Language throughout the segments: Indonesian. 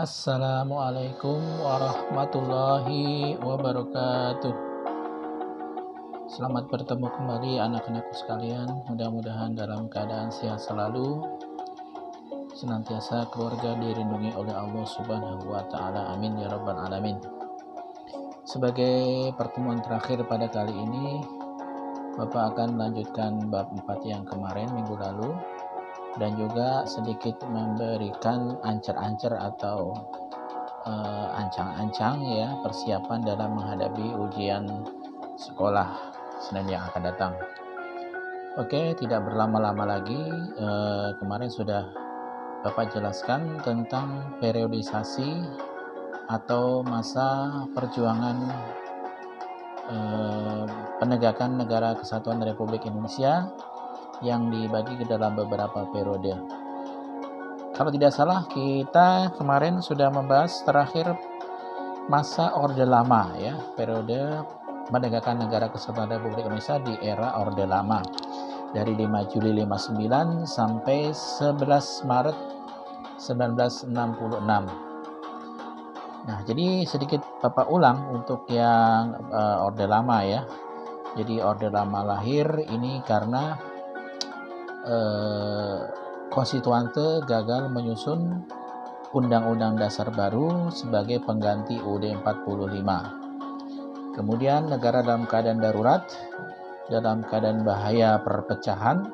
Assalamualaikum warahmatullahi wabarakatuh. Selamat bertemu kembali anak-anakku sekalian. Mudah-mudahan dalam keadaan sehat selalu. Senantiasa keluarga dilindungi oleh Allah Subhanahu wa taala. Amin ya rabbal alamin. Sebagai pertemuan terakhir pada kali ini, Bapak akan melanjutkan bab 4 yang kemarin minggu lalu dan juga sedikit memberikan ancer-ancer atau uh, ancang-ancang ya persiapan dalam menghadapi ujian sekolah Senin yang akan datang. Oke, tidak berlama-lama lagi. Uh, kemarin sudah Bapak jelaskan tentang periodisasi atau masa perjuangan uh, penegakan negara kesatuan Republik Indonesia yang dibagi ke dalam beberapa periode. Kalau tidak salah, kita kemarin sudah membahas terakhir masa Orde Lama ya, periode menegakkan negara kesatuan Republik Indonesia di era Orde Lama dari 5 Juli 59 sampai 11 Maret 1966. Nah, jadi sedikit Bapak ulang untuk yang uh, Orde Lama ya. Jadi Orde Lama lahir ini karena eh, konstituante gagal menyusun Undang-Undang Dasar baru sebagai pengganti UUD 45. Kemudian negara dalam keadaan darurat, dalam keadaan bahaya perpecahan,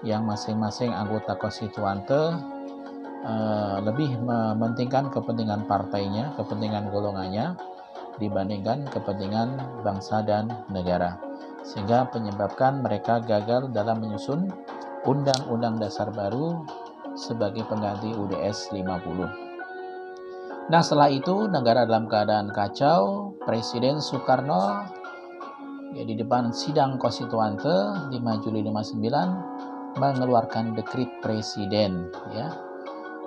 yang masing-masing anggota konstituante eh, lebih mementingkan kepentingan partainya, kepentingan golongannya, dibandingkan kepentingan bangsa dan negara sehingga menyebabkan mereka gagal dalam menyusun Undang-Undang Dasar baru sebagai pengganti UDS 50. Nah setelah itu negara dalam keadaan kacau, Presiden Soekarno ya, di depan sidang konstituante 5 Juli 59 mengeluarkan dekrit presiden ya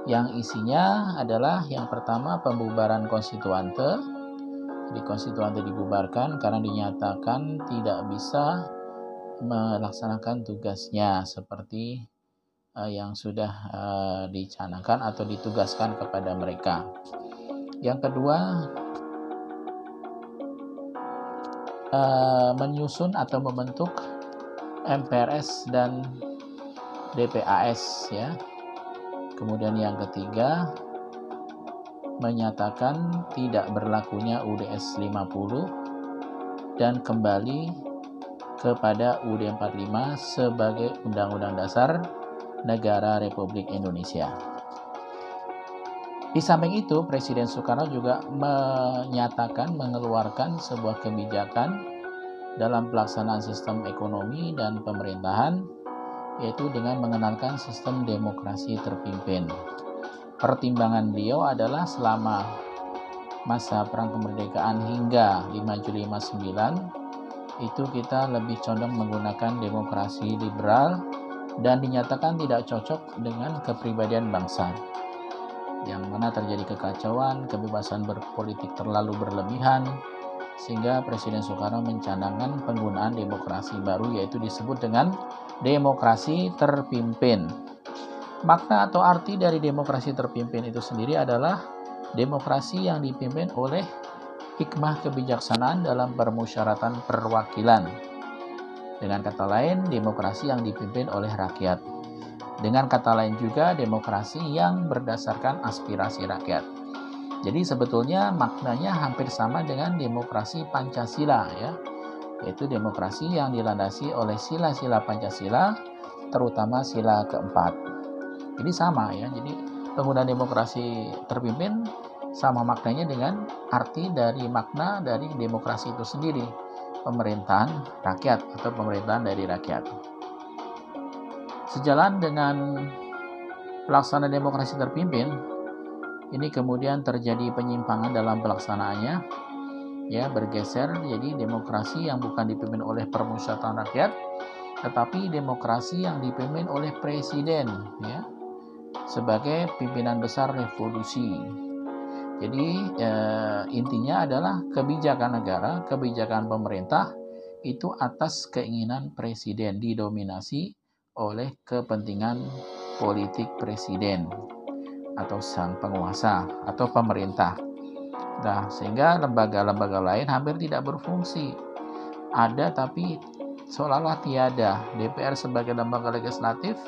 yang isinya adalah yang pertama pembubaran konstituante di konstituante dibubarkan karena dinyatakan tidak bisa melaksanakan tugasnya seperti uh, yang sudah uh, dicanakan atau ditugaskan kepada mereka. Yang kedua, uh, menyusun atau membentuk MPRS dan DPAS ya. Kemudian yang ketiga, menyatakan tidak berlakunya UDS 50 dan kembali kepada UUD 45 sebagai Undang-Undang Dasar Negara Republik Indonesia. Di samping itu, Presiden Soekarno juga menyatakan mengeluarkan sebuah kebijakan dalam pelaksanaan sistem ekonomi dan pemerintahan, yaitu dengan mengenalkan sistem demokrasi terpimpin. Pertimbangan beliau adalah selama masa perang kemerdekaan hingga 5 Juli 59 itu kita lebih condong menggunakan demokrasi liberal dan dinyatakan tidak cocok dengan kepribadian bangsa yang mana terjadi kekacauan, kebebasan berpolitik terlalu berlebihan sehingga Presiden Soekarno mencanangkan penggunaan demokrasi baru yaitu disebut dengan demokrasi terpimpin. Makna atau arti dari demokrasi terpimpin itu sendiri adalah demokrasi yang dipimpin oleh hikmah kebijaksanaan dalam permusyaratan perwakilan. Dengan kata lain, demokrasi yang dipimpin oleh rakyat. Dengan kata lain juga, demokrasi yang berdasarkan aspirasi rakyat. Jadi sebetulnya maknanya hampir sama dengan demokrasi Pancasila ya, yaitu demokrasi yang dilandasi oleh sila-sila Pancasila, terutama sila keempat. Jadi sama ya, jadi penggunaan demokrasi terpimpin sama maknanya dengan arti dari makna dari demokrasi itu sendiri pemerintahan rakyat atau pemerintahan dari rakyat. Sejalan dengan pelaksanaan demokrasi terpimpin ini kemudian terjadi penyimpangan dalam pelaksanaannya ya bergeser jadi demokrasi yang bukan dipimpin oleh permusyawaratan rakyat tetapi demokrasi yang dipimpin oleh presiden ya sebagai pimpinan besar revolusi jadi eh, intinya adalah kebijakan negara, kebijakan pemerintah itu atas keinginan presiden didominasi oleh kepentingan politik presiden. atau sang penguasa atau pemerintah. Nah, sehingga lembaga-lembaga lain hampir tidak berfungsi. Ada tapi seolah-olah tiada. DPR sebagai lembaga legislatif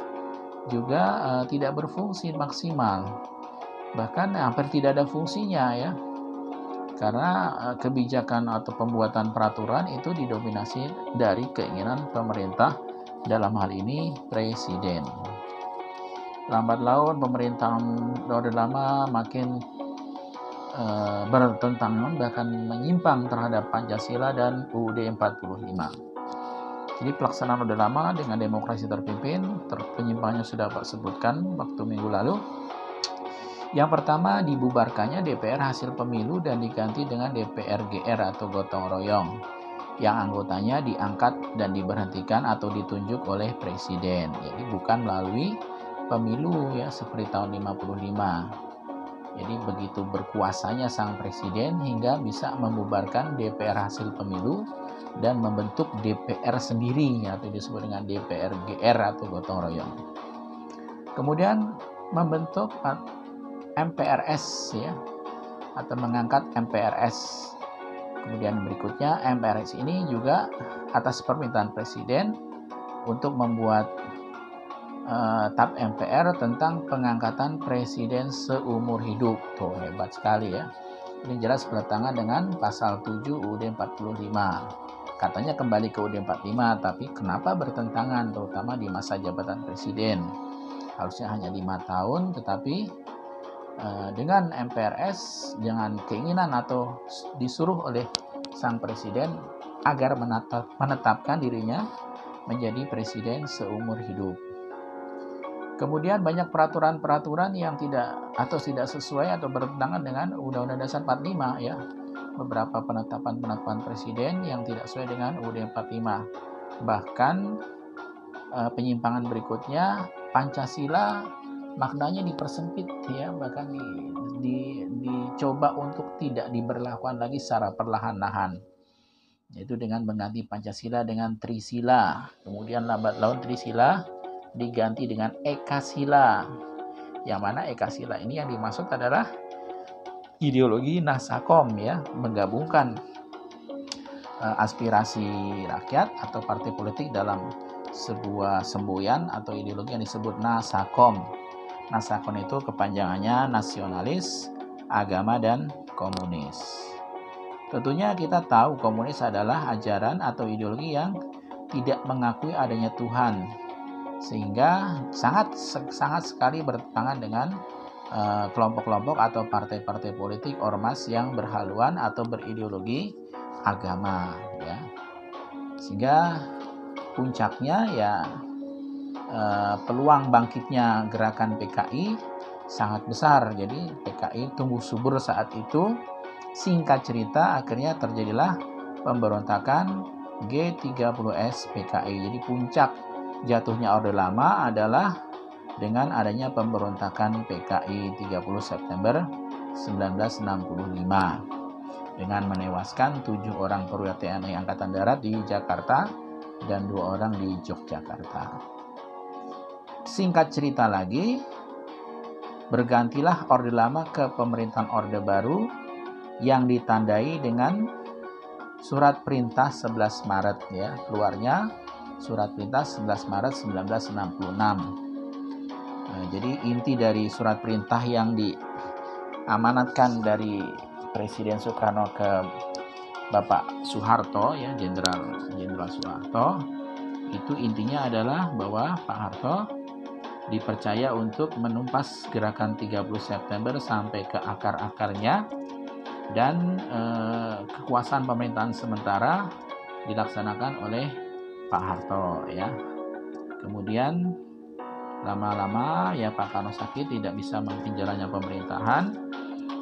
juga uh, tidak berfungsi maksimal. Bahkan hampir tidak ada fungsinya ya. Karena uh, kebijakan atau pembuatan peraturan itu didominasi dari keinginan pemerintah dalam hal ini presiden lambat laun pemerintahan Orde Lama makin uh, bertentangan bahkan menyimpang terhadap Pancasila dan UUD 45. Jadi pelaksanaan Orde Lama dengan demokrasi terpimpin, terpenyimpangannya sudah Pak sebutkan waktu minggu lalu. Yang pertama dibubarkannya DPR hasil pemilu dan diganti dengan DPR GR atau gotong royong yang anggotanya diangkat dan diberhentikan atau ditunjuk oleh presiden. Jadi bukan melalui pemilu ya seperti tahun 55. Jadi begitu berkuasanya sang presiden hingga bisa membubarkan DPR hasil pemilu dan membentuk DPR sendiri atau disebut dengan DPR GR atau gotong royong. Kemudian membentuk MPRS ya atau mengangkat MPRS. Kemudian berikutnya MPRS ini juga atas permintaan presiden untuk membuat uh, TAP MPR tentang pengangkatan presiden seumur hidup. Tuh hebat sekali ya. Ini jelas bertentangan dengan pasal 7 UUD 45. Katanya kembali ke UUD 45, tapi kenapa bertentangan terutama di masa jabatan presiden? Harusnya hanya lima tahun, tetapi dengan MPRS dengan keinginan atau disuruh oleh sang presiden agar menetap, menetapkan dirinya menjadi presiden seumur hidup. Kemudian banyak peraturan-peraturan yang tidak atau tidak sesuai atau bertentangan dengan Undang-Undang Dasar 45 ya. Beberapa penetapan-penetapan presiden yang tidak sesuai dengan UUD 45. Bahkan eh, penyimpangan berikutnya Pancasila maknanya dipersempit ya bahkan di, di, dicoba untuk tidak diberlakukan lagi secara perlahan-lahan yaitu dengan mengganti Pancasila dengan Trisila kemudian lambat laun Trisila diganti dengan Ekasila. Yang mana Ekasila ini yang dimaksud adalah ideologi Nasakom ya, menggabungkan uh, aspirasi rakyat atau partai politik dalam sebuah semboyan atau ideologi yang disebut Nasakom. Nasakom itu kepanjangannya nasionalis, agama dan komunis. Tentunya kita tahu komunis adalah ajaran atau ideologi yang tidak mengakui adanya Tuhan sehingga sangat sangat sekali bertentangan dengan eh, kelompok-kelompok uh, atau partai-partai politik ormas yang berhaluan atau berideologi agama ya sehingga puncaknya ya uh, peluang bangkitnya gerakan PKI sangat besar. Jadi PKI tumbuh subur saat itu. Singkat cerita akhirnya terjadilah pemberontakan G30S PKI jadi puncak jatuhnya Orde Lama adalah dengan adanya pemberontakan PKI 30 September 1965 dengan menewaskan tujuh orang perwira TNI Angkatan Darat di Jakarta dan dua orang di Yogyakarta. Singkat cerita lagi, bergantilah Orde Lama ke pemerintahan Orde Baru yang ditandai dengan surat perintah 11 Maret ya keluarnya Surat Perintah 11 Maret 1966. Nah, jadi inti dari surat perintah yang diamanatkan dari Presiden Soekarno ke Bapak Soeharto ya Jenderal Jenderal Soeharto itu intinya adalah bahwa Pak Harto dipercaya untuk menumpas gerakan 30 September sampai ke akar-akarnya. Dan eh, kekuasaan pemerintahan sementara dilaksanakan oleh Pak Harto ya. Kemudian lama-lama ya Pak Karno sakit tidak bisa memimpin jalannya pemerintahan.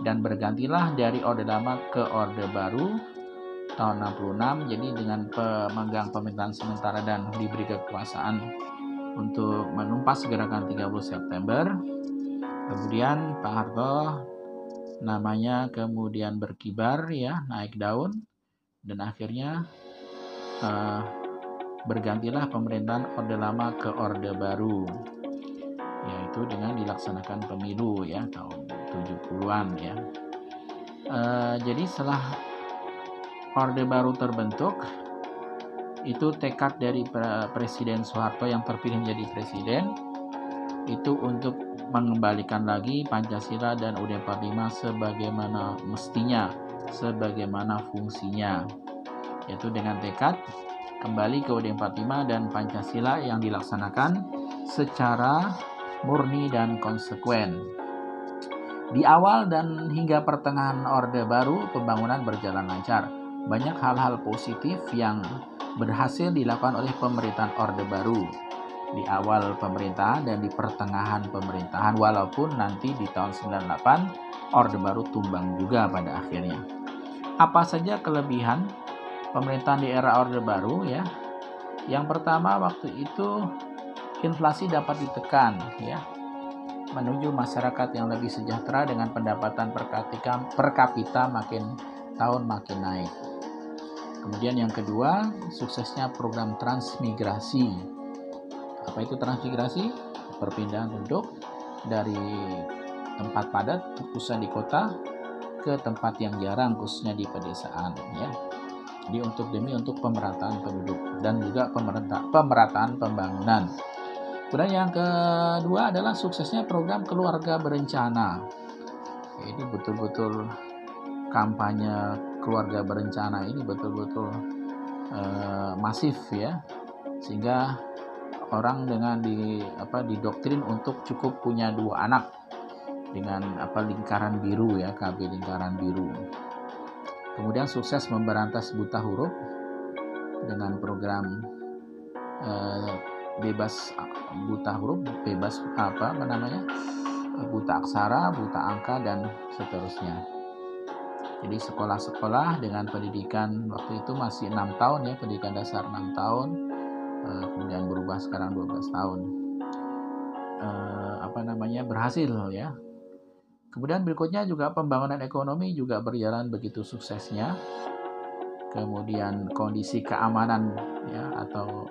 Dan bergantilah dari Orde Lama ke Orde Baru tahun 66 jadi dengan pemegang pemerintahan sementara dan diberi kekuasaan untuk menumpas gerakan 30 September kemudian Pak Harto namanya kemudian berkibar ya naik daun dan akhirnya uh, bergantilah pemerintahan Orde Lama ke Orde Baru. yaitu dengan dilaksanakan pemilu ya tahun 70-an ya. E, jadi setelah Orde Baru terbentuk itu tekad dari Presiden Soeharto yang terpilih menjadi presiden itu untuk mengembalikan lagi Pancasila dan UUD 45 sebagaimana mestinya, sebagaimana fungsinya. Yaitu dengan tekad kembali ke UUD 45 dan Pancasila yang dilaksanakan secara murni dan konsekuen. Di awal dan hingga pertengahan Orde Baru, pembangunan berjalan lancar. Banyak hal-hal positif yang berhasil dilakukan oleh pemerintahan Orde Baru di awal pemerintahan dan di pertengahan pemerintahan walaupun nanti di tahun 98 Orde Baru tumbang juga pada akhirnya. Apa saja kelebihan pemerintahan di era Orde Baru ya? Yang pertama waktu itu inflasi dapat ditekan ya menuju masyarakat yang lebih sejahtera dengan pendapatan per kapita, makin tahun makin naik. Kemudian yang kedua, suksesnya program transmigrasi. Apa itu transmigrasi? Perpindahan penduduk dari tempat padat khususnya di kota ke tempat yang jarang khususnya di pedesaan ya. Jadi untuk demi untuk pemerataan penduduk dan juga pemerataan pembangunan. Kemudian yang kedua adalah suksesnya program keluarga berencana. Ini betul-betul kampanye keluarga berencana ini betul-betul uh, masif ya. Sehingga orang dengan di apa didoktrin untuk cukup punya dua anak dengan apa lingkaran biru ya KB lingkaran biru. Kemudian sukses memberantas buta huruf dengan program uh, bebas buta huruf bebas apa namanya? Buta aksara buta angka dan seterusnya jadi sekolah-sekolah dengan pendidikan waktu itu masih enam tahun ya, pendidikan dasar enam tahun, eh, kemudian berubah sekarang 12 tahun. Eh, apa namanya berhasil ya. Kemudian berikutnya juga pembangunan ekonomi juga berjalan begitu suksesnya. Kemudian kondisi keamanan ya atau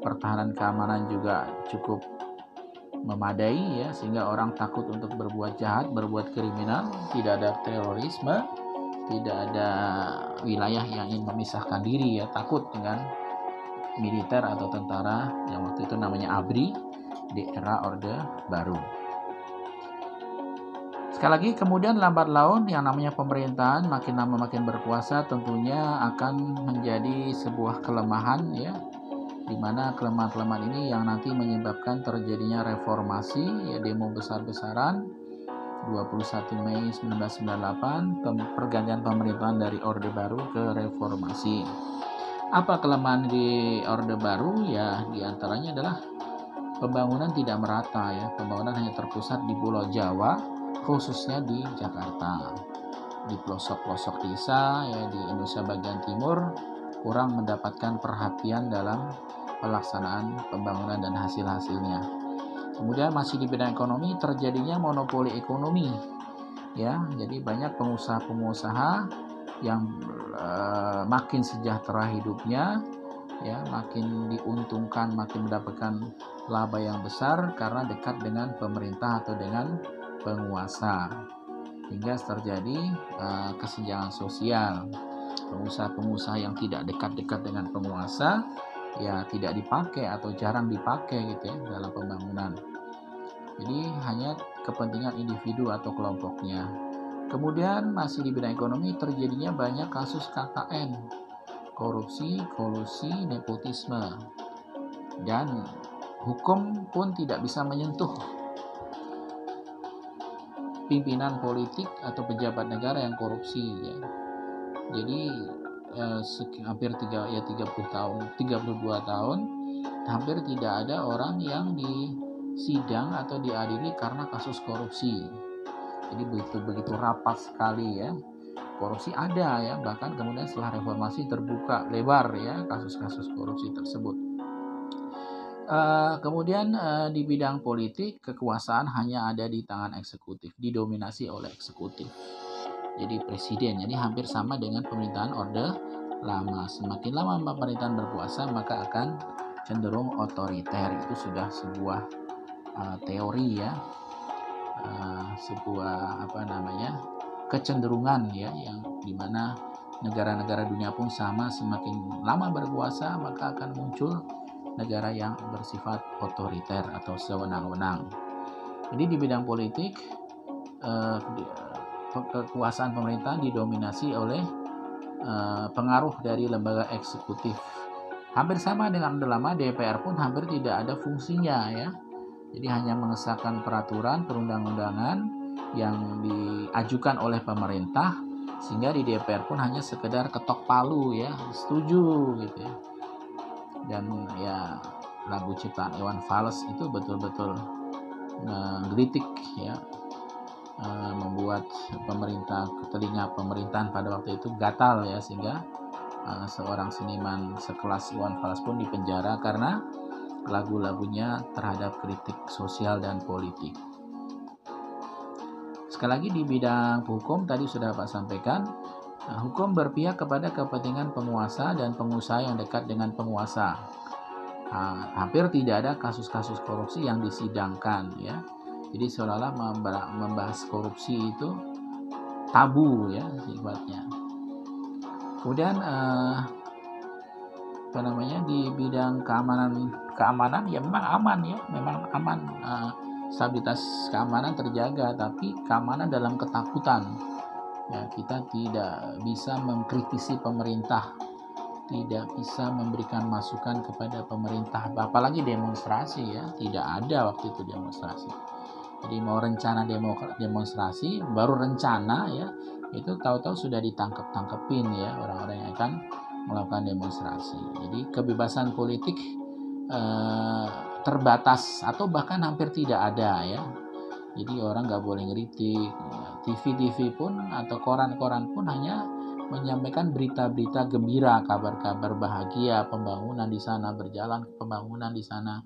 pertahanan keamanan juga cukup memadai ya sehingga orang takut untuk berbuat jahat, berbuat kriminal, tidak ada terorisme tidak ada wilayah yang ingin memisahkan diri ya takut dengan militer atau tentara yang waktu itu namanya ABRI di era Orde Baru. Sekali lagi kemudian lambat laun yang namanya pemerintahan makin lama makin berkuasa tentunya akan menjadi sebuah kelemahan ya di mana kelemahan-kelemahan ini yang nanti menyebabkan terjadinya reformasi ya demo besar-besaran 21 Mei 1998 pergantian pemerintahan dari Orde Baru ke Reformasi. Apa kelemahan di Orde Baru? Ya, di antaranya adalah pembangunan tidak merata ya. Pembangunan hanya terpusat di Pulau Jawa, khususnya di Jakarta. Di pelosok-pelosok desa ya di Indonesia bagian timur kurang mendapatkan perhatian dalam pelaksanaan pembangunan dan hasil-hasilnya Kemudian masih di bidang ekonomi terjadinya monopoli ekonomi. Ya, jadi banyak pengusaha-pengusaha yang uh, makin sejahtera hidupnya, ya, makin diuntungkan, makin mendapatkan laba yang besar karena dekat dengan pemerintah atau dengan penguasa. Hingga terjadi uh, kesenjangan sosial. Pengusaha-pengusaha yang tidak dekat-dekat dengan penguasa ya tidak dipakai atau jarang dipakai gitu ya dalam pembangunan. Jadi hanya kepentingan individu atau kelompoknya. Kemudian masih di bidang ekonomi terjadinya banyak kasus KKN, korupsi, kolusi, nepotisme. Dan hukum pun tidak bisa menyentuh pimpinan politik atau pejabat negara yang korupsi ya. Jadi eh, hampir tiga ya 30 tahun 32 tahun hampir tidak ada orang yang disidang atau diadili karena kasus korupsi. Jadi begitu begitu rapat sekali ya. Korupsi ada ya. Bahkan kemudian setelah reformasi terbuka lebar ya kasus-kasus korupsi tersebut. Uh, kemudian uh, di bidang politik kekuasaan hanya ada di tangan eksekutif didominasi oleh eksekutif jadi presiden. Jadi hampir sama dengan pemerintahan Orde Lama. Semakin lama pemerintahan berkuasa maka akan cenderung otoriter. Itu sudah sebuah uh, teori ya uh, sebuah apa namanya kecenderungan ya yang di mana negara-negara dunia pun sama semakin lama berkuasa maka akan muncul negara yang bersifat otoriter atau sewenang-wenang. Jadi di bidang politik uh, kekuasaan pemerintah didominasi oleh uh, pengaruh dari lembaga eksekutif. Hampir sama dengan lama DPR pun hampir tidak ada fungsinya ya. Jadi hanya mengesahkan peraturan perundang-undangan yang diajukan oleh pemerintah sehingga di DPR pun hanya sekedar ketok palu ya, setuju gitu ya. Dan ya lagu ciptaan Iwan Fals itu betul-betul ngelitik ya uh, membuat pemerintah telinga pemerintahan pada waktu itu gatal ya sehingga uh, seorang seniman sekelas Iwan Fals pun dipenjara karena lagu-lagunya terhadap kritik sosial dan politik. Sekali lagi di bidang hukum tadi sudah Pak sampaikan, nah, hukum berpihak kepada kepentingan penguasa dan pengusaha yang dekat dengan penguasa. Nah, hampir tidak ada kasus-kasus korupsi yang disidangkan ya. Jadi seolah-olah membahas korupsi itu tabu ya sifatnya. Kemudian eh, apa namanya di bidang keamanan keamanan ya memang aman ya memang aman uh, stabilitas keamanan terjaga tapi keamanan dalam ketakutan ya kita tidak bisa mengkritisi pemerintah tidak bisa memberikan masukan kepada pemerintah apalagi demonstrasi ya tidak ada waktu itu demonstrasi jadi mau rencana demo demonstrasi baru rencana ya itu tahu-tahu sudah ditangkap tangkepin ya orang-orang yang akan melakukan demonstrasi. Jadi kebebasan politik eh, terbatas atau bahkan hampir tidak ada ya. Jadi orang nggak boleh ngeritik. TV-TV pun atau koran-koran pun hanya menyampaikan berita-berita gembira, kabar-kabar bahagia, pembangunan di sana berjalan, pembangunan di sana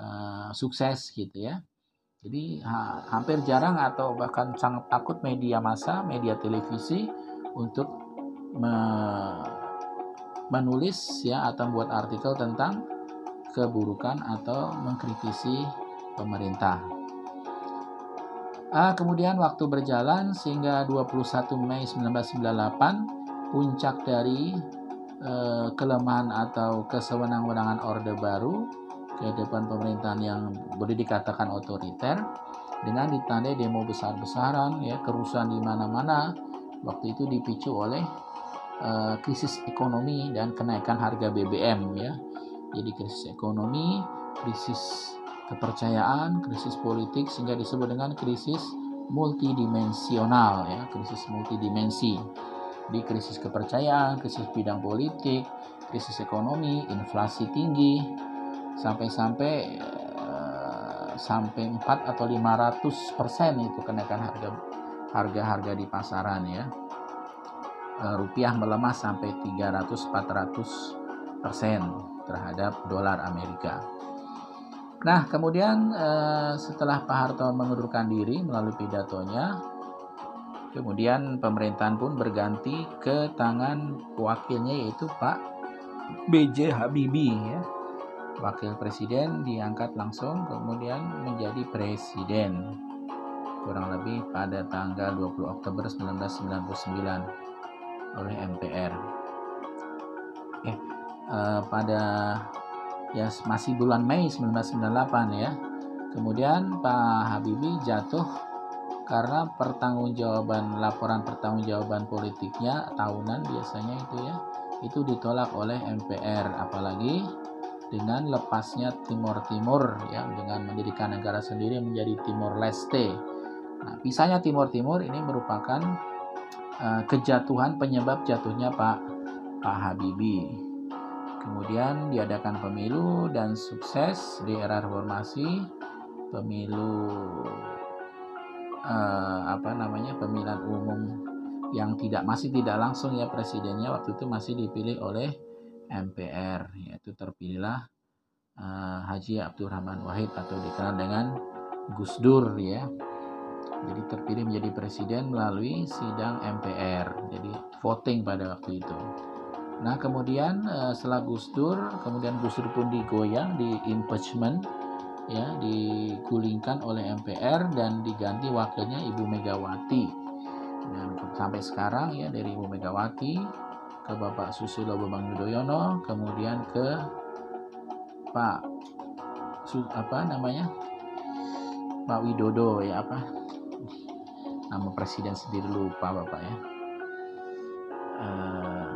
uh, sukses gitu ya. Jadi ha, hampir jarang atau bahkan sangat takut media massa, media televisi untuk me, menulis ya atau membuat artikel tentang keburukan atau mengkritisi pemerintah. Ah, kemudian waktu berjalan sehingga 21 Mei 1998 puncak dari eh, kelemahan atau kesewenang-wenangan Orde Baru ke depan pemerintahan yang boleh dikatakan otoriter dengan ditandai demo besar-besaran ya kerusuhan di mana-mana waktu itu dipicu oleh uh, krisis ekonomi dan kenaikan harga BBM ya. Jadi krisis ekonomi, krisis kepercayaan, krisis politik sehingga disebut dengan krisis multidimensional ya, krisis multidimensi. Di krisis kepercayaan, krisis bidang politik, krisis ekonomi, inflasi tinggi, sampai-sampai uh, sampai 4 atau 500 persen itu kenaikan harga harga-harga di pasaran ya Eh, rupiah melemah sampai 300-400 persen terhadap dolar Amerika. Nah, kemudian eh, setelah Pak Harto mengundurkan diri melalui pidatonya, kemudian pemerintahan pun berganti ke tangan wakilnya yaitu Pak B.J. Habibie ya. Wakil presiden diangkat langsung kemudian menjadi presiden kurang lebih pada tanggal 20 Oktober 1999 oleh MPR. Oke, uh, pada ya masih bulan Mei 1998 ya. Kemudian Pak Habibie jatuh karena pertanggungjawaban laporan pertanggungjawaban politiknya tahunan biasanya itu ya itu ditolak oleh MPR apalagi dengan lepasnya Timur Timur ya dengan mendirikan negara sendiri menjadi Timor Leste. Nah, pisahnya Timur Timur ini merupakan Eh, kejatuhan penyebab jatuhnya Pak Pak Habibie. Kemudian diadakan pemilu dan sukses di era reformasi pemilu eh, apa namanya pemilihan umum yang tidak masih tidak langsung ya presidennya waktu itu masih dipilih oleh MPR yaitu terpilihlah eh, Haji Abdurrahman Wahid atau dikenal dengan Gus Dur ya. Jadi terpilih menjadi presiden melalui sidang MPR jadi voting pada waktu itu. Nah kemudian eh, setelah Gus Dur kemudian Gus Dur pun digoyang di impeachment ya digulingkan oleh MPR dan diganti wakilnya Ibu Megawati. Dan sampai sekarang ya dari Ibu Megawati ke Bapak Susilo Bambang Yudhoyono kemudian ke Pak apa namanya? Pak Widodo ya apa? Nama presiden sendiri lupa Bapak ya. Uh,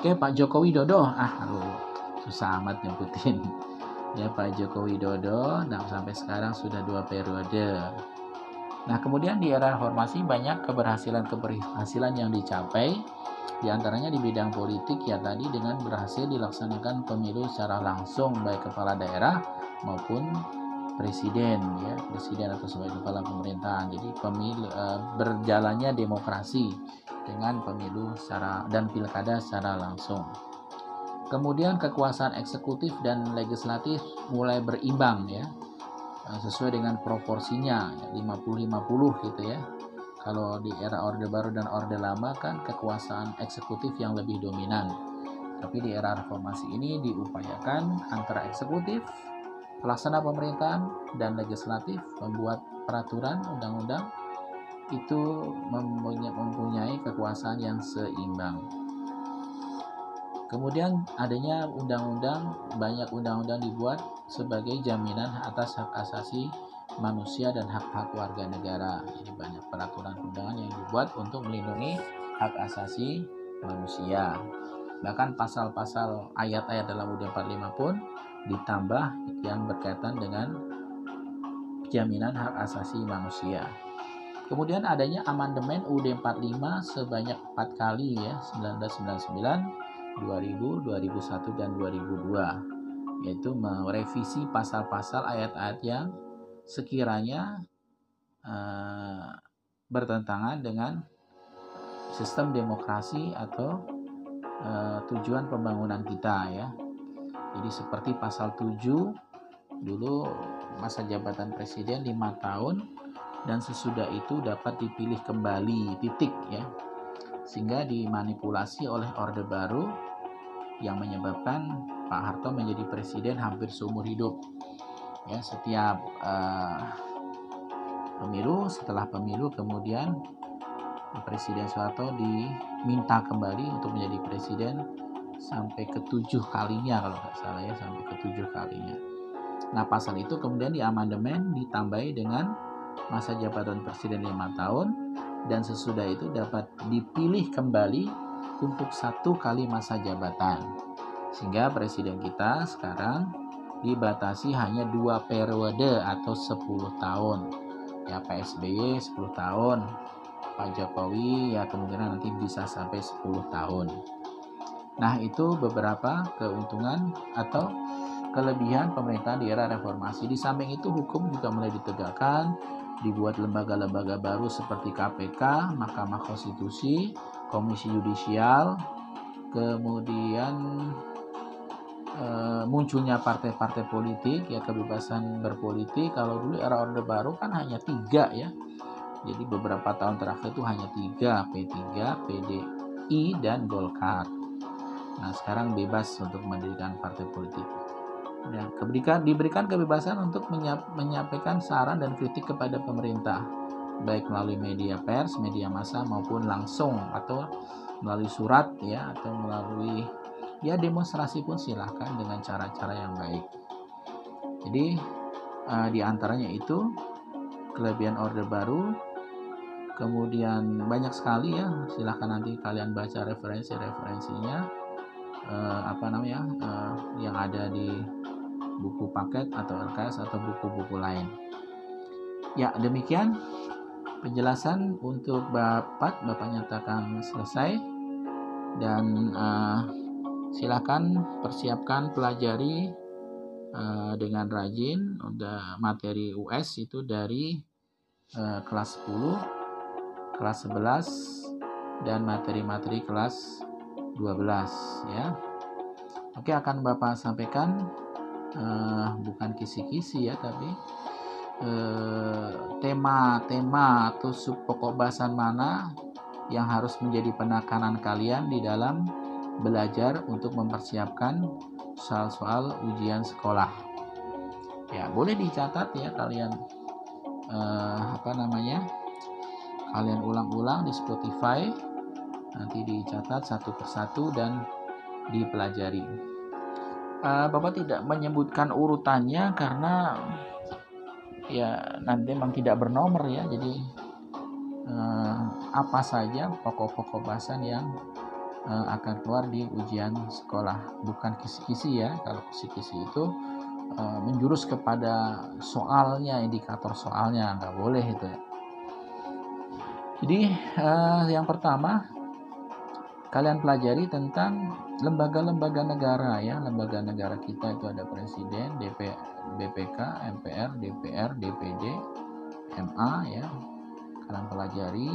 Oke Pak Joko Widodo. Ah lu susah amat nyebutin. Ya Pak Joko Widodo nah sampai sekarang sudah dua periode nah kemudian di era reformasi banyak keberhasilan keberhasilan yang dicapai di antaranya di bidang politik ya tadi dengan berhasil dilaksanakan pemilu secara langsung baik kepala daerah maupun presiden ya presiden atau sebagai kepala pemerintahan. Jadi pemilu e, berjalannya demokrasi dengan pemilu secara dan pilkada secara langsung. Kemudian kekuasaan eksekutif dan legislatif mulai berimbang ya sesuai dengan proporsinya 50-50 gitu ya kalau di era Orde Baru dan Orde Lama kan kekuasaan eksekutif yang lebih dominan tapi di era reformasi ini diupayakan antara eksekutif pelaksana pemerintahan dan legislatif membuat peraturan undang-undang itu mempunyai kekuasaan yang seimbang. Kemudian adanya undang-undang, banyak undang-undang dibuat sebagai jaminan atas hak asasi manusia dan hak-hak warga negara. Jadi banyak peraturan undangan yang dibuat untuk melindungi hak asasi manusia. Bahkan pasal-pasal ayat-ayat dalam UUD 45 pun ditambah yang berkaitan dengan jaminan hak asasi manusia. Kemudian adanya amandemen UUD 45 sebanyak 4 kali ya, 1999, 2000, 2001 dan 2002 yaitu merevisi pasal-pasal ayat-ayat yang sekiranya uh, bertentangan dengan sistem demokrasi atau uh, tujuan pembangunan kita ya. Jadi seperti pasal 7 dulu masa jabatan presiden 5 tahun dan sesudah itu dapat dipilih kembali titik ya sehingga dimanipulasi oleh orde baru yang menyebabkan Pak Harto menjadi presiden hampir seumur hidup ya setiap uh, pemilu setelah pemilu kemudian Presiden Soeharto diminta kembali untuk menjadi presiden sampai ketujuh kalinya kalau nggak salah ya sampai ketujuh kalinya. Nah pasal itu kemudian diamandemen ditambahi dengan masa jabatan presiden lima tahun dan sesudah itu dapat dipilih kembali untuk satu kali masa jabatan sehingga presiden kita sekarang dibatasi hanya dua periode atau 10 tahun. Ya PSBY 10 tahun Pak Jokowi ya kemungkinan nanti bisa sampai 10 tahun. Nah itu beberapa keuntungan atau kelebihan pemerintahan di era reformasi. Di samping itu hukum juga mulai ditegakkan dibuat lembaga-lembaga baru seperti KPK, Mahkamah Konstitusi, Komisi Yudisial, kemudian e, munculnya partai-partai politik ya kebebasan berpolitik. Kalau dulu era orde baru kan hanya tiga ya. Jadi beberapa tahun terakhir itu hanya tiga P3 PDI dan Golkar. Nah sekarang bebas untuk mendirikan partai politik. Ya, keberikan, diberikan kebebasan untuk menyampaikan saran dan kritik kepada pemerintah baik melalui media pers, media massa maupun langsung atau melalui surat ya atau melalui ya demonstrasi pun silahkan dengan cara-cara yang baik. Jadi uh, di antaranya itu kelebihan order baru, kemudian banyak sekali ya silahkan nanti kalian baca referensi-referensinya uh, apa namanya uh, yang ada di buku paket atau LKS atau buku-buku lain. Ya, demikian penjelasan untuk Bapak. Bapak nyatakan selesai dan uh, silakan persiapkan pelajari uh, dengan rajin udah materi US itu dari uh, kelas 10, kelas 11 dan materi-materi kelas 12 ya. Oke, akan Bapak sampaikan uh, bukan kisi-kisi ya tapi tema-tema atau sub pokok bahasan mana yang harus menjadi penekanan kalian di dalam belajar untuk mempersiapkan soal-soal ujian sekolah. Ya, boleh dicatat ya kalian eh, apa namanya? Kalian ulang-ulang di Spotify. Nanti dicatat satu persatu dan dipelajari. Uh, Bapak tidak menyebutkan urutannya karena ya nanti memang tidak bernomor ya. Jadi uh, apa saja pokok-pokok bahasan yang uh, akan keluar di ujian sekolah. Bukan kisi-kisi ya kalau kisi-kisi itu uh, menjurus kepada soalnya indikator soalnya nggak boleh itu ya. Jadi uh, yang pertama kalian pelajari tentang lembaga-lembaga negara ya. Lembaga negara kita itu ada presiden DP, BPK MPR DPR DPD MA ya. Kalian pelajari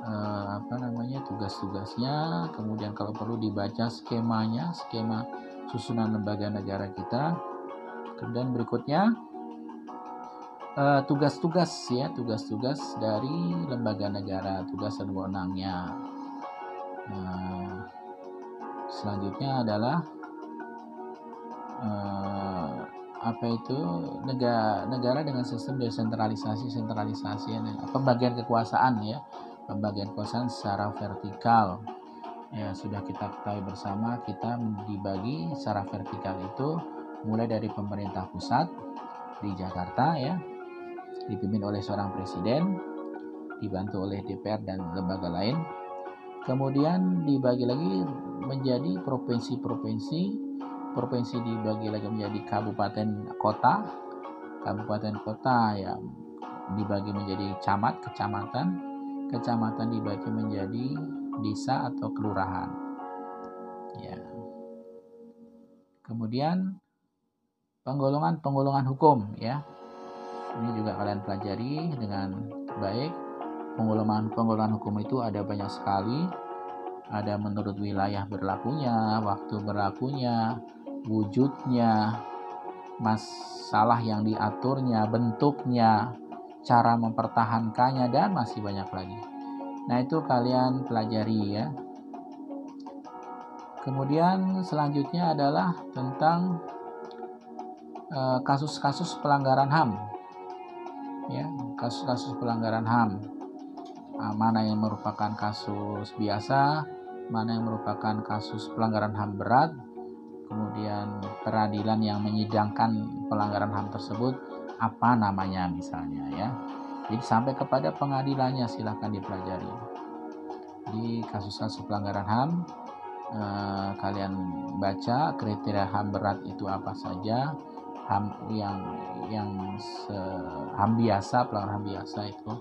eh, apa namanya tugas-tugasnya. Kemudian kalau perlu dibaca skemanya skema susunan lembaga negara kita. Kemudian berikutnya eh, tugas-tugas ya tugas-tugas dari lembaga negara tugas dan wewenangnya. Nah, selanjutnya adalah eh, apa itu negara negara dengan sistem desentralisasi sentralisasi pembagian kekuasaan ya pembagian kekuasaan secara vertikal. Ya sudah kita ketahui bersama kita dibagi secara vertikal itu mulai dari pemerintah pusat di Jakarta ya dipimpin oleh seorang presiden dibantu oleh DPR dan lembaga lain. Kemudian dibagi lagi menjadi provinsi-provinsi provinsi dibagi lagi menjadi kabupaten kota kabupaten kota yang dibagi menjadi camat kecamatan kecamatan dibagi menjadi desa atau kelurahan. Ya. Kemudian penggolongan-penggolongan hukum ya. Ini juga kalian pelajari dengan baik. Penggolongan-penggolongan hukum itu ada banyak sekali. Ada menurut wilayah berlakunya, waktu berlakunya, wujudnya, masalah yang diaturnya, bentuknya, cara mempertahankannya dan masih banyak lagi. Nah, itu kalian pelajari ya. Kemudian selanjutnya adalah tentang eh, kasus-kasus pelanggaran HAM. Ya, kasus-kasus pelanggaran HAM. Uh, mana yang merupakan kasus biasa, mana yang merupakan kasus pelanggaran HAM berat, kemudian peradilan yang menyidangkan pelanggaran HAM tersebut apa namanya misalnya ya. Jadi sampai kepada pengadilannya silahkan dipelajari. Di kasus-kasus pelanggaran HAM eh, kalian baca kriteria HAM berat itu apa saja HAM yang yang se, HAM biasa pelanggaran HAM biasa itu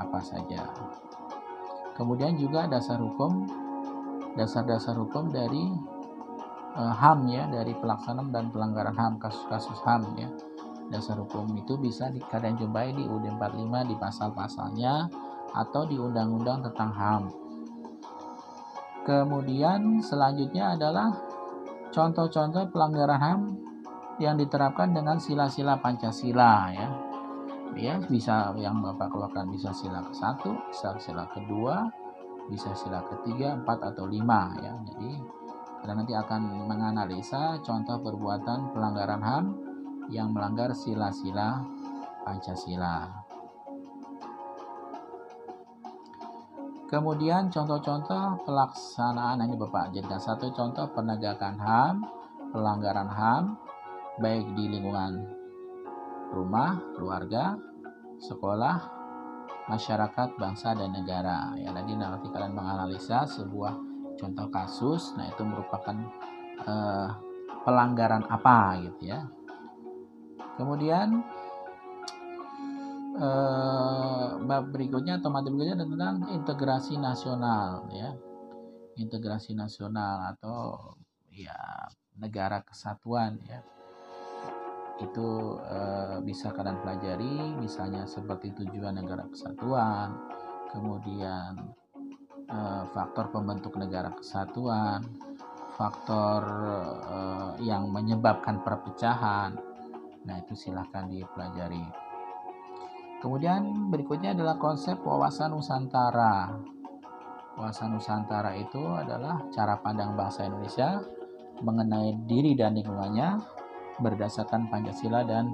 apa saja. Kemudian juga dasar hukum dasar-dasar hukum dari eh, HAM ya dari pelaksanaan dan pelanggaran HAM kasus-kasus HAM ya dasar hukum itu bisa di, kalian jumpai di UUD 45 di pasal-pasalnya atau di undang-undang tentang HAM. Kemudian selanjutnya adalah contoh-contoh pelanggaran HAM yang diterapkan dengan sila-sila Pancasila ya. Ya, bisa yang Bapak keluarkan bisa sila ke-1, bisa sila kedua, bisa sila ketiga, empat atau lima ya. Jadi kita nanti akan menganalisa contoh perbuatan pelanggaran HAM yang melanggar sila-sila Pancasila. Kemudian contoh-contoh pelaksanaan ini Bapak jadikan satu contoh penegakan HAM, pelanggaran HAM baik di lingkungan rumah, keluarga, sekolah, masyarakat, bangsa dan negara. Ya nanti nanti kalian menganalisa sebuah contoh kasus, nah itu merupakan eh, pelanggaran apa gitu ya Kemudian eh, bab berikutnya atau materi berikutnya tentang integrasi nasional ya. Integrasi nasional atau ya negara kesatuan ya. Itu eh, bisa kalian pelajari misalnya seperti tujuan negara kesatuan, kemudian eh, faktor pembentuk negara kesatuan, faktor eh, yang menyebabkan perpecahan, Nah, itu silahkan dipelajari. Kemudian berikutnya adalah konsep wawasan Nusantara. Puasa Nusantara itu adalah cara pandang bangsa Indonesia mengenai diri dan lingkungannya berdasarkan Pancasila dan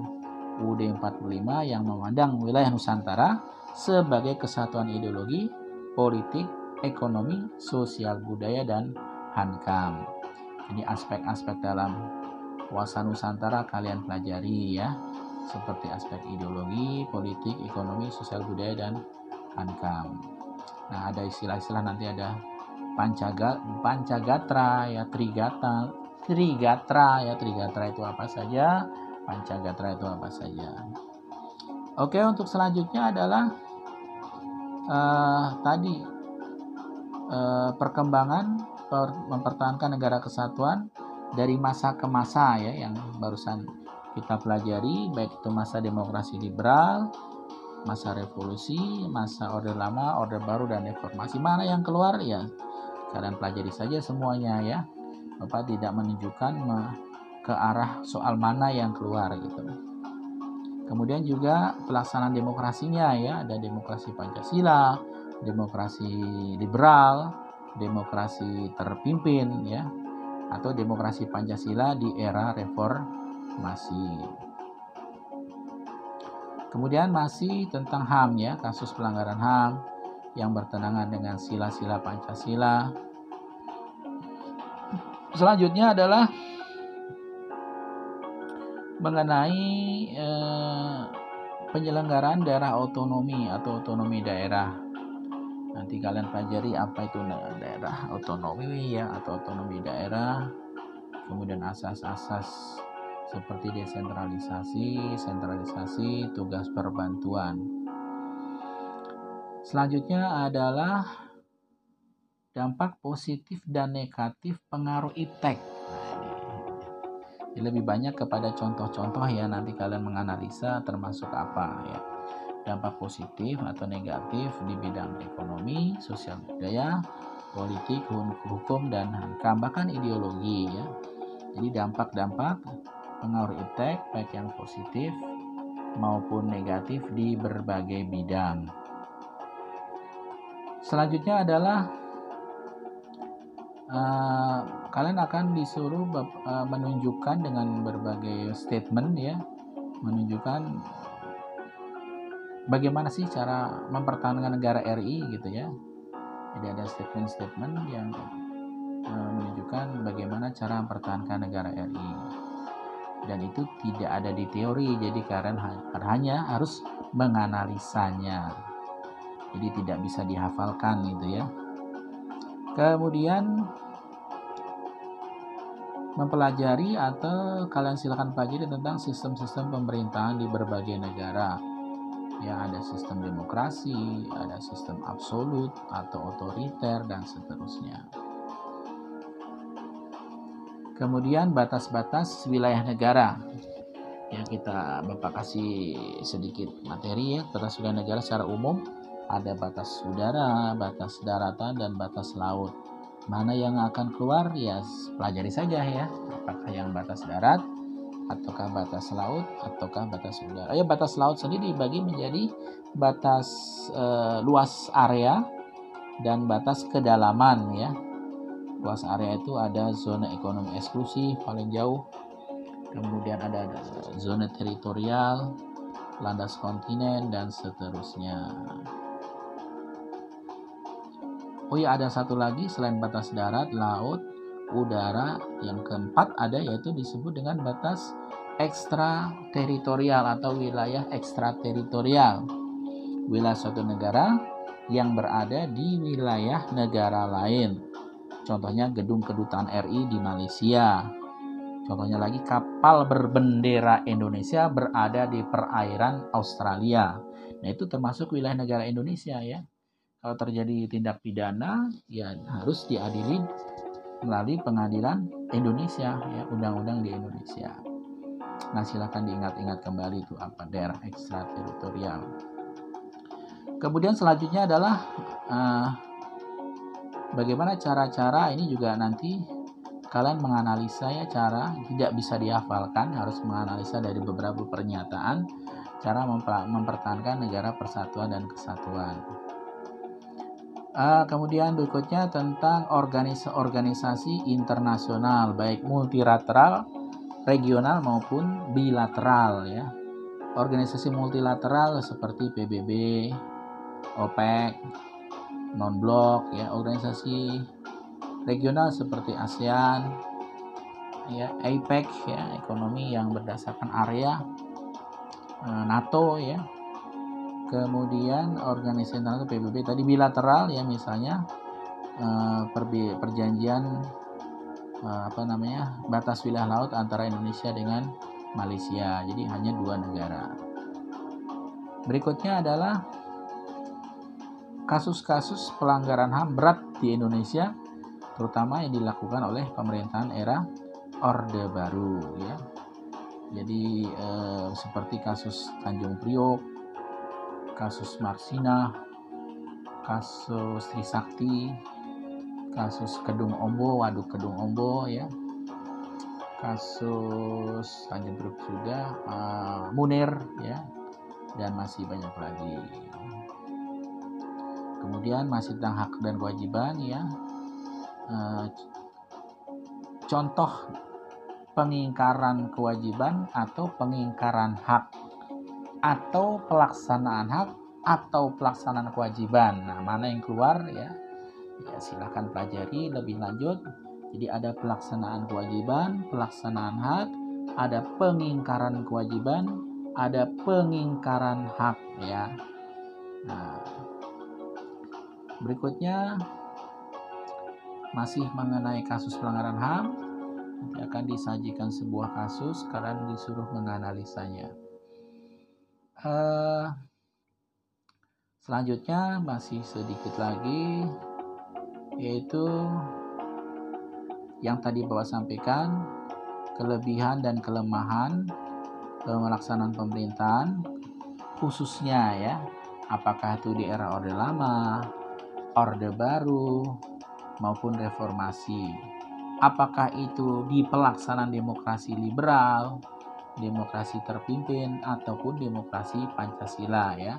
UUD 45 yang memandang wilayah Nusantara sebagai kesatuan ideologi, politik, ekonomi, sosial budaya, dan hankam. Ini aspek-aspek dalam puasa Nusantara kalian pelajari ya, seperti aspek ideologi, politik, ekonomi, sosial budaya, dan hankam. Nah, ada istilah-istilah nanti ada. Pancaga, pancagatra ya trigata trigatra ya trigatra itu apa saja? Pancagatra itu apa saja? Oke untuk selanjutnya adalah uh, tadi uh, perkembangan per, mempertahankan negara kesatuan dari masa ke masa ya yang barusan kita pelajari baik itu masa demokrasi liberal masa revolusi, masa orde lama, orde baru dan reformasi. Mana yang keluar ya kalian pelajari saja semuanya ya. Bapak tidak menunjukkan ke arah soal mana yang keluar gitu. Kemudian juga pelaksanaan demokrasinya ya, ada demokrasi Pancasila, demokrasi liberal, demokrasi terpimpin ya, atau demokrasi Pancasila di era reformasi. Kemudian masih tentang HAM ya, kasus pelanggaran HAM yang bertentangan dengan sila-sila Pancasila. Selanjutnya adalah mengenai eh, penyelenggaraan daerah otonomi atau otonomi daerah. Nanti kalian pelajari apa itu daerah otonomi ya atau otonomi daerah. Kemudian asas-asas seperti desentralisasi, sentralisasi, tugas perbantuan. Selanjutnya adalah dampak positif dan negatif pengaruh iptek. Nah, lebih banyak kepada contoh-contoh ya nanti kalian menganalisa termasuk apa ya. Dampak positif atau negatif di bidang ekonomi, sosial budaya, politik, hukum dan hankam bahkan ideologi ya. Jadi dampak-dampak pengaruh iptek baik yang positif maupun negatif di berbagai bidang. Selanjutnya adalah uh, kalian akan disuruh uh, menunjukkan dengan berbagai statement ya, menunjukkan bagaimana sih cara mempertahankan negara RI gitu ya. Jadi ada statement-statement yang uh, menunjukkan bagaimana cara mempertahankan negara RI dan itu tidak ada di teori jadi kalian hanya harus menganalisanya. Jadi tidak bisa dihafalkan gitu ya. Kemudian mempelajari atau kalian silakan pelajari tentang sistem-sistem pemerintahan di berbagai negara ya ada sistem demokrasi ada sistem absolut atau otoriter dan seterusnya Kemudian batas-batas wilayah negara. Ya kita Bapak kasih sedikit materi ya batas wilayah negara secara umum ada batas udara, batas daratan dan batas laut. Mana yang akan keluar ya pelajari saja ya. Apakah yang batas darat ataukah batas laut ataukah batas udara. Ya batas laut sendiri dibagi menjadi batas eh, luas area dan batas kedalaman ya. Luas area itu ada zona ekonomi eksklusif paling jauh. Kemudian ada zona teritorial landas kontinen dan seterusnya. Oh ya ada satu lagi selain batas darat laut udara yang keempat ada yaitu disebut dengan batas ekstra teritorial atau wilayah ekstra teritorial wilayah suatu negara yang berada di wilayah negara lain Contohnya gedung kedutaan RI di Malaysia. Contohnya lagi kapal berbendera Indonesia berada di perairan Australia. Nah, itu termasuk wilayah negara Indonesia ya. Kalau terjadi tindak pidana ya harus diadili melalui pengadilan Indonesia ya, undang-undang di Indonesia. Nah, silakan diingat-ingat kembali itu apa daerah ekstrateritorial. Kemudian selanjutnya adalah uh, bagaimana cara-cara ini juga nanti kalian menganalisa ya cara tidak bisa dihafalkan harus menganalisa dari beberapa pernyataan cara mempertahankan negara persatuan dan kesatuan Uh, kemudian berikutnya tentang organis organisasi internasional baik multilateral, regional maupun bilateral ya. Organisasi multilateral seperti PBB, OPEC, non-blok ya, organisasi regional seperti ASEAN, ya, APEC ya, ekonomi yang berdasarkan area, uh, NATO ya, kemudian organisasi internasional PBB tadi bilateral ya misalnya uh, perjanjian uh, apa namanya batas wilayah laut antara Indonesia dengan Malaysia. Jadi hanya dua negara. Berikutnya adalah kasus-kasus pelanggaran HAM berat di Indonesia terutama yang dilakukan oleh pemerintahan era Orde Baru ya. Jadi eh, seperti kasus Tanjung Priok kasus Marsina, kasus Trisakti, kasus Kedung Ombo, Waduk Kedung Ombo ya, kasus Tanjung juga, uh, Munir ya, dan masih banyak lagi. Kemudian masih tentang hak dan kewajiban ya, uh, contoh pengingkaran kewajiban atau pengingkaran hak atau pelaksanaan hak atau pelaksanaan kewajiban. Nah, mana yang keluar ya? Ya silahkan pelajari lebih lanjut. Jadi ada pelaksanaan kewajiban, pelaksanaan hak, ada pengingkaran kewajiban, ada pengingkaran hak ya. Nah, berikutnya masih mengenai kasus pelanggaran HAM nanti akan disajikan sebuah kasus kalian disuruh menganalisanya uh, selanjutnya masih sedikit lagi yaitu yang tadi Bapak sampaikan kelebihan dan kelemahan pelaksanaan pemerintahan khususnya ya apakah itu di era Orde Lama, Orde Baru maupun reformasi. Apakah itu di pelaksanaan demokrasi liberal, demokrasi terpimpin ataupun demokrasi Pancasila ya.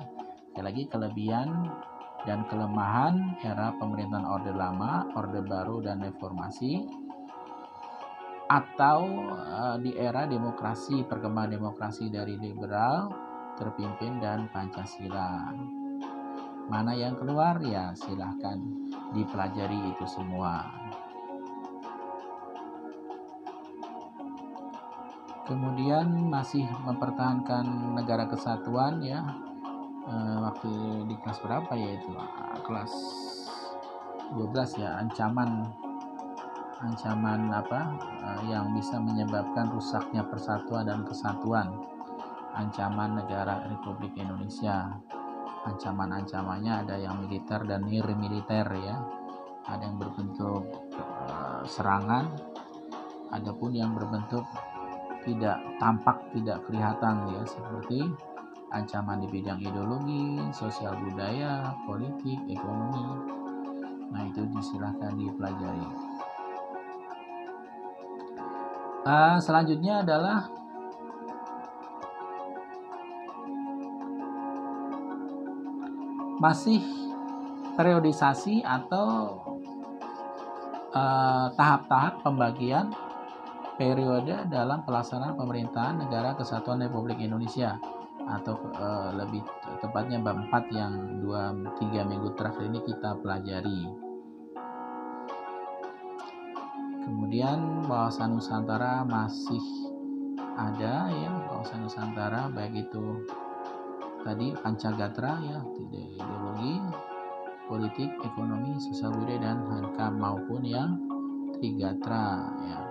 Sekali lagi kelebihan dan kelemahan era pemerintahan Orde Lama, Orde Baru dan Reformasi atau uh, di era demokrasi perkembangan demokrasi dari liberal terpimpin dan Pancasila. Mana yang keluar ya silahkan dipelajari itu semua. Kemudian masih mempertahankan negara kesatuan ya. E, waktu di kelas berapa ya itu? Kelas 12 ya ancaman ancaman apa e, yang bisa menyebabkan rusaknya persatuan dan kesatuan. Ancaman negara Republik Indonesia. Ancaman-ancamannya ada yang militer dan nir militer ya. Ada yang berbentuk e, serangan adapun yang berbentuk tidak tampak tidak kelihatan ya seperti ancaman di bidang ideologi, sosial budaya, politik, ekonomi. Nah itu disilahkan dipelajari. Uh, selanjutnya adalah masih periodisasi atau eh, tahap-tahap uh, pembagian periode dalam pelaksanaan pemerintahan negara kesatuan Republik Indonesia. Atau e, lebih tepatnya bab 4 yang 2 3 minggu terakhir ini kita pelajari. Kemudian wawasan Nusantara masih ada ya, wawasan Nusantara baik itu tadi Pancagatra ya, ideologi, politik, ekonomi, sosial budaya dan hankam maupun yang Trigatra ya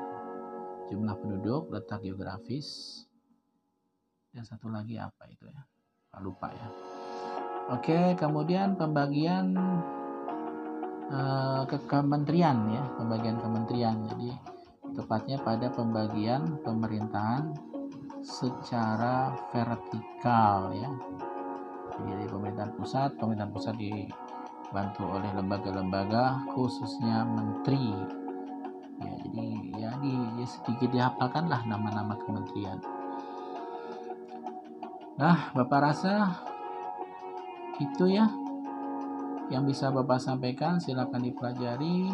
jumlah penduduk, letak geografis, dan satu lagi apa itu ya? Lupa ya. Oke, kemudian pembagian uh, ke kementerian ya, pembagian kementerian. Jadi tepatnya pada pembagian pemerintahan secara vertikal ya. Jadi pemerintahan pusat, pemerintahan pusat dibantu oleh lembaga-lembaga khususnya menteri ya jadi ya di ya sedikit dihafalkan lah nama-nama kementerian. Nah bapak rasa itu ya yang bisa Bapak sampaikan silakan dipelajari.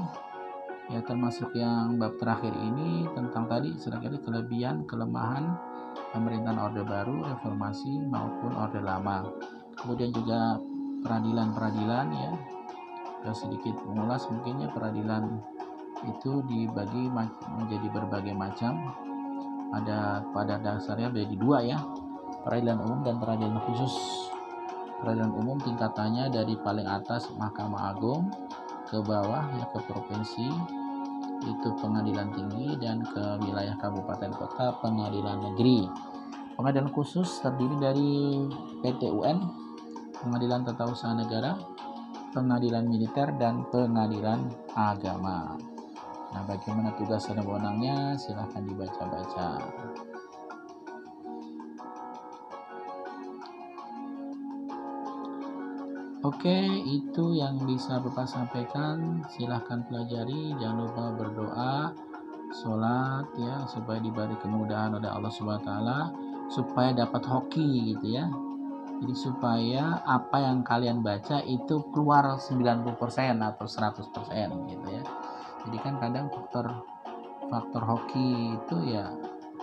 Ya termasuk yang bab terakhir ini tentang tadi sedangkan kelebihan kelemahan pemerintahan orde baru reformasi maupun orde lama. Kemudian juga peradilan-peradilan ya. Sedikit mengulas mungkinnya peradilan itu dibagi menjadi berbagai macam. Ada pada dasarnya menjadi dua ya peradilan umum dan peradilan khusus. Peradilan umum tingkatannya dari paling atas Mahkamah Agung ke bawah ya ke provinsi itu pengadilan tinggi dan ke wilayah kabupaten kota pengadilan negeri. Pengadilan khusus terdiri dari PT UN pengadilan tata usaha negara pengadilan militer dan pengadilan agama nah bagaimana tugas dan wewenangnya silahkan dibaca-baca Oke, itu yang bisa Bapak sampaikan. Silahkan pelajari. Jangan lupa berdoa, sholat ya, supaya diberi kemudahan oleh Allah Subhanahu Taala, supaya dapat hoki gitu ya. Jadi supaya apa yang kalian baca itu keluar 90% atau 100% gitu ya. Jadi kan kadang faktor faktor hoki itu ya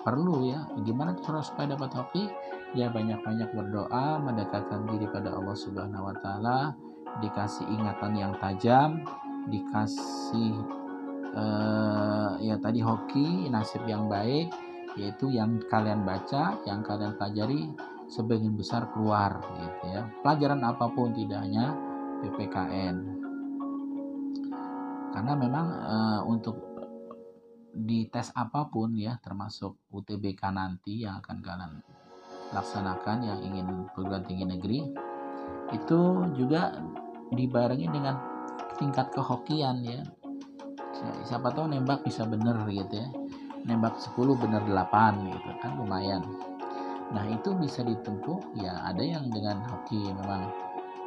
perlu ya. Gimana cara supaya dapat hoki? ya banyak-banyak berdoa mendekatkan diri pada Allah Subhanahu wa taala dikasih ingatan yang tajam dikasih uh, ya tadi hoki nasib yang baik yaitu yang kalian baca yang kalian pelajari sebagian besar keluar gitu ya pelajaran apa pun tidak hanya PPKN karena memang uh, untuk di tes apa pun ya termasuk UTBK nanti yang akan kalian laksanakan yang ingin perguruan tinggi negeri itu juga dibarengi dengan tingkat kehokian ya. Siapa tahu nembak bisa bener gitu ya. Nembak 10 bener 8 gitu kan lumayan. Nah itu bisa ditempuh ya ada yang dengan hoki memang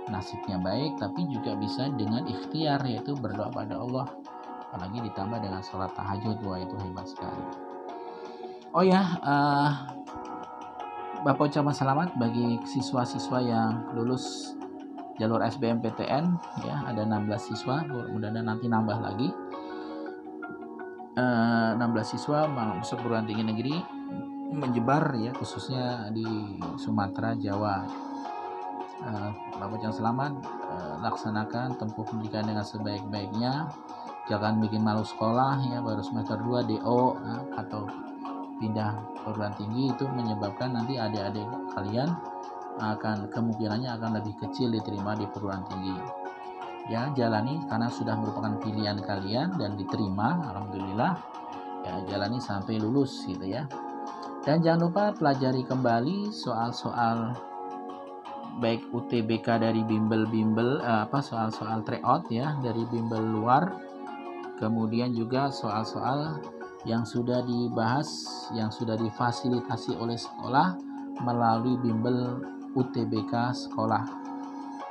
nasibnya baik tapi juga bisa dengan ikhtiar yaitu berdoa pada Allah. Apalagi ditambah dengan sholat tahajud wah itu hebat sekali. Oh ya uh, Bapak ucapan selamat bagi siswa-siswa yang lulus jalur SBMPTN ya ada 16 siswa mudah-mudahan nanti nambah lagi. Uh, eh, 16 siswa masuk perguruan tinggi negeri menyebar ya khususnya di Sumatera Jawa uh, Bapak ucapan selamat uh, laksanakan tempuh pendidikan dengan sebaik-baiknya. Jangan bikin malu sekolah ya baru semester 2 DO uh, atau pindah perguruan tinggi. Itu menyebabkan nanti adik-adik kalian akan kemungkinannya akan lebih kecil diterima di perguruan tinggi. Ya jalani karena sudah merupakan pilihan kalian dan diterima alhamdulillah. Ya jalani sampai lulus gitu ya. Dan jangan lupa pelajari kembali soal-soal baik UTBK dari bimbel-bimbel eh, apa soal-soal tryout ya dari bimbel luar kemudian juga soal-soal yang sudah dibahas, yang sudah difasilitasi oleh sekolah melalui bimbel UTBK sekolah.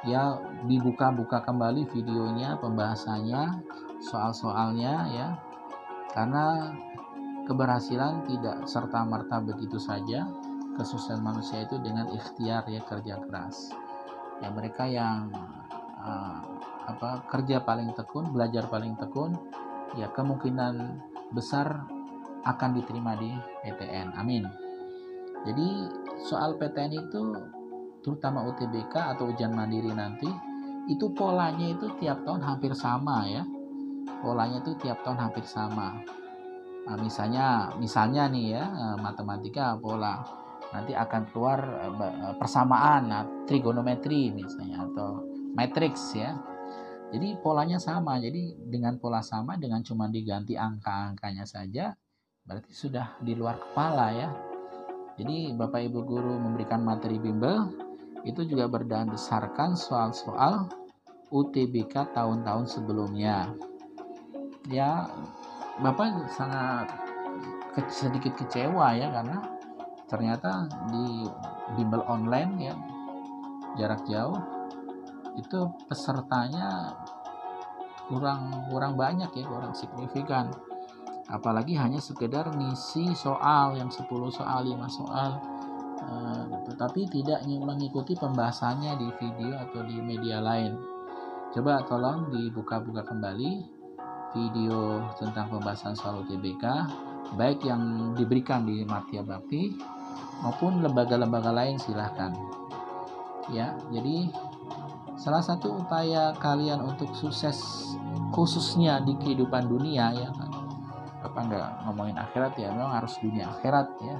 Ya, dibuka-buka kembali videonya, pembahasannya, soal-soalnya ya. Karena keberhasilan tidak serta-merta begitu saja. Kesuksesan manusia itu dengan ikhtiar ya kerja keras. Ya mereka yang uh, apa kerja paling tekun, belajar paling tekun, ya kemungkinan besar akan diterima di PTN. Amin. Jadi soal PTN itu terutama UTBK atau ujian mandiri nanti itu polanya itu tiap tahun hampir sama ya. Polanya itu tiap tahun hampir sama. Nah, misalnya misalnya nih ya eh, matematika pola nanti akan keluar eh, persamaan nah, trigonometri misalnya atau matrix ya jadi polanya sama. Jadi dengan pola sama dengan cuma diganti angka-angkanya saja berarti sudah di luar kepala ya. Jadi Bapak Ibu guru memberikan materi bimbel itu juga berdasarkan soal-soal UTBK tahun-tahun sebelumnya. Ya, Bapak sangat sedikit kecewa ya karena ternyata di bimbel online ya jarak jauh itu pesertanya kurang kurang banyak ya kurang signifikan. Apalagi hanya sekedar ngisi soal yang 10 soal 5 soal uh, tetapi tidak mengikuti pembahasannya di video atau di media lain. Coba tolong dibuka-buka kembali video tentang pembahasan soal UTBK baik yang diberikan di Martia Bakti maupun lembaga-lembaga lain silahkan. Ya jadi salah satu upaya kalian untuk sukses khususnya di kehidupan dunia ya kan? Apa enggak ngomongin akhirat ya memang harus dunia akhirat ya.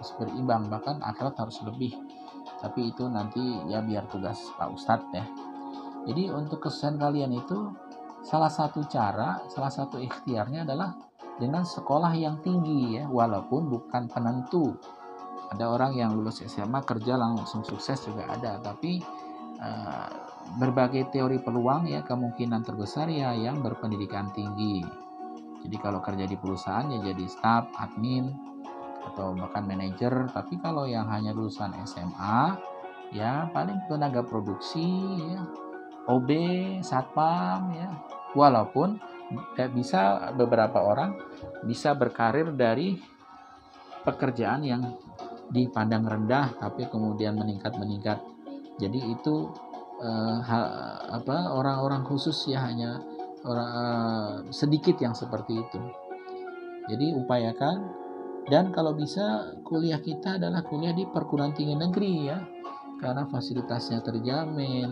Harus berimbang bahkan akhirat harus lebih. Tapi itu nanti ya biar tugas Pak Ustadz ya. Jadi untuk kesan kalian itu salah satu cara salah satu ikhtiarnya adalah dengan sekolah yang tinggi ya. Walaupun bukan penentu. Ada orang yang lulus SMA kerja langsung sukses juga ada. Tapi uh, berbagai teori peluang ya kemungkinan terbesar ya yang berpendidikan tinggi. Jadi kalau kerja di perusahaan ya jadi staff admin atau bahkan manajer. Tapi kalau yang hanya lulusan SMA ya paling tenaga produksi ya OB satpam ya. Walaupun bisa beberapa orang bisa berkarir dari pekerjaan yang dipandang rendah tapi kemudian meningkat meningkat jadi itu eh, ha, apa orang-orang khusus ya hanya orang eh, sedikit yang seperti itu. Jadi upayakan dan kalau bisa kuliah kita adalah kuliah di perguruan tinggi negeri ya. Karena fasilitasnya terjamin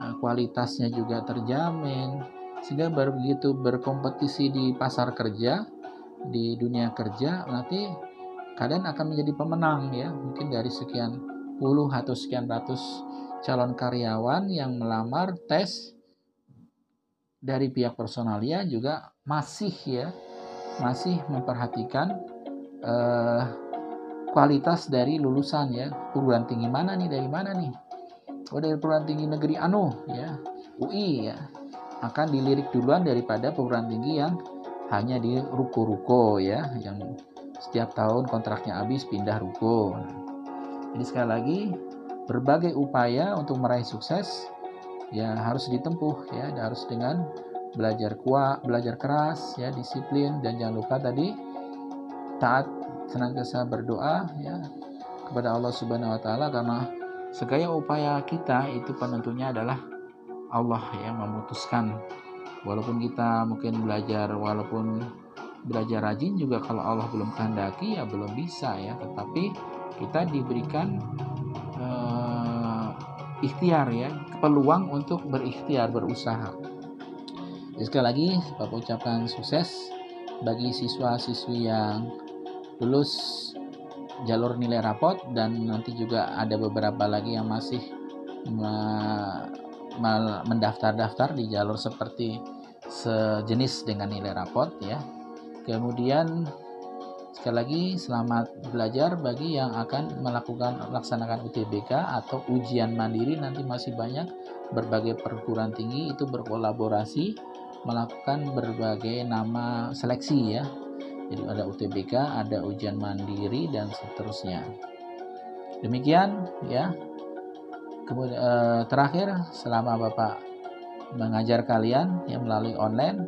eh, kualitasnya juga terjamin sehingga begitu berkompetisi di pasar kerja di dunia kerja nanti kalian akan menjadi pemenang ya. Mungkin dari sekian puluh atau sekian ratus calon karyawan yang melamar tes dari pihak personalia juga masih ya masih memperhatikan eh, kualitas dari lulusan ya. Perguruan tinggi mana nih? Dari mana nih? Oh dari perguruan tinggi negeri anu ya UI ya akan dilirik duluan daripada perguruan tinggi yang hanya di ruko-ruko ya yang setiap tahun kontraknya habis pindah ruko. Jadi sekali lagi berbagai upaya untuk meraih sukses ya harus ditempuh ya harus dengan belajar kuat, belajar keras ya, disiplin dan jangan lupa tadi taat senantiasa berdoa ya kepada Allah Subhanahu wa taala karena segala upaya kita itu penentunya adalah Allah yang memutuskan. Walaupun kita mungkin belajar walaupun belajar rajin juga kalau Allah belum kehendaki ya belum bisa ya. Tetapi kita diberikan uh, ikhtiar ya. Peluang untuk berikhtiar berusaha. Jadi sekali lagi Bapak ucapkan sukses bagi siswa-siswi yang lulus jalur nilai rapot dan nanti juga ada beberapa lagi yang masih mendaftar-daftar di jalur seperti sejenis dengan nilai rapot ya Kemudian sekali lagi selamat belajar bagi yang akan melakukan melaksanakan UTBK atau ujian mandiri nanti masih banyak berbagai perguruan tinggi itu berkolaborasi melakukan berbagai nama seleksi ya. Jadi ada UTBK, ada ujian mandiri dan seterusnya. Demikian ya. Kemudian eh, terakhir selama Bapak mengajar kalian yang melalui online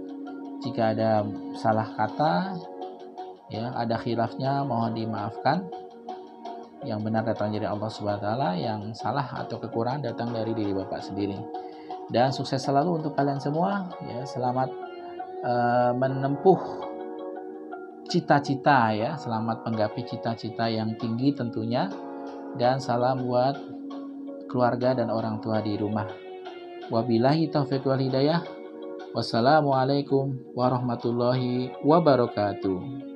jika ada salah kata, ya ada khilafnya mohon dimaafkan. Yang benar datang dari Allah Subhanahu wa taala, yang salah atau kekurangan datang dari diri Bapak sendiri. Dan sukses selalu untuk kalian semua, ya. Selamat uh, menempuh cita-cita ya, selamat menggapai cita-cita yang tinggi tentunya. Dan salam buat keluarga dan orang tua di rumah. Wabillahi taufiq wal hidayah. Wassalamualaikum warahmatullahi wabarakatuh.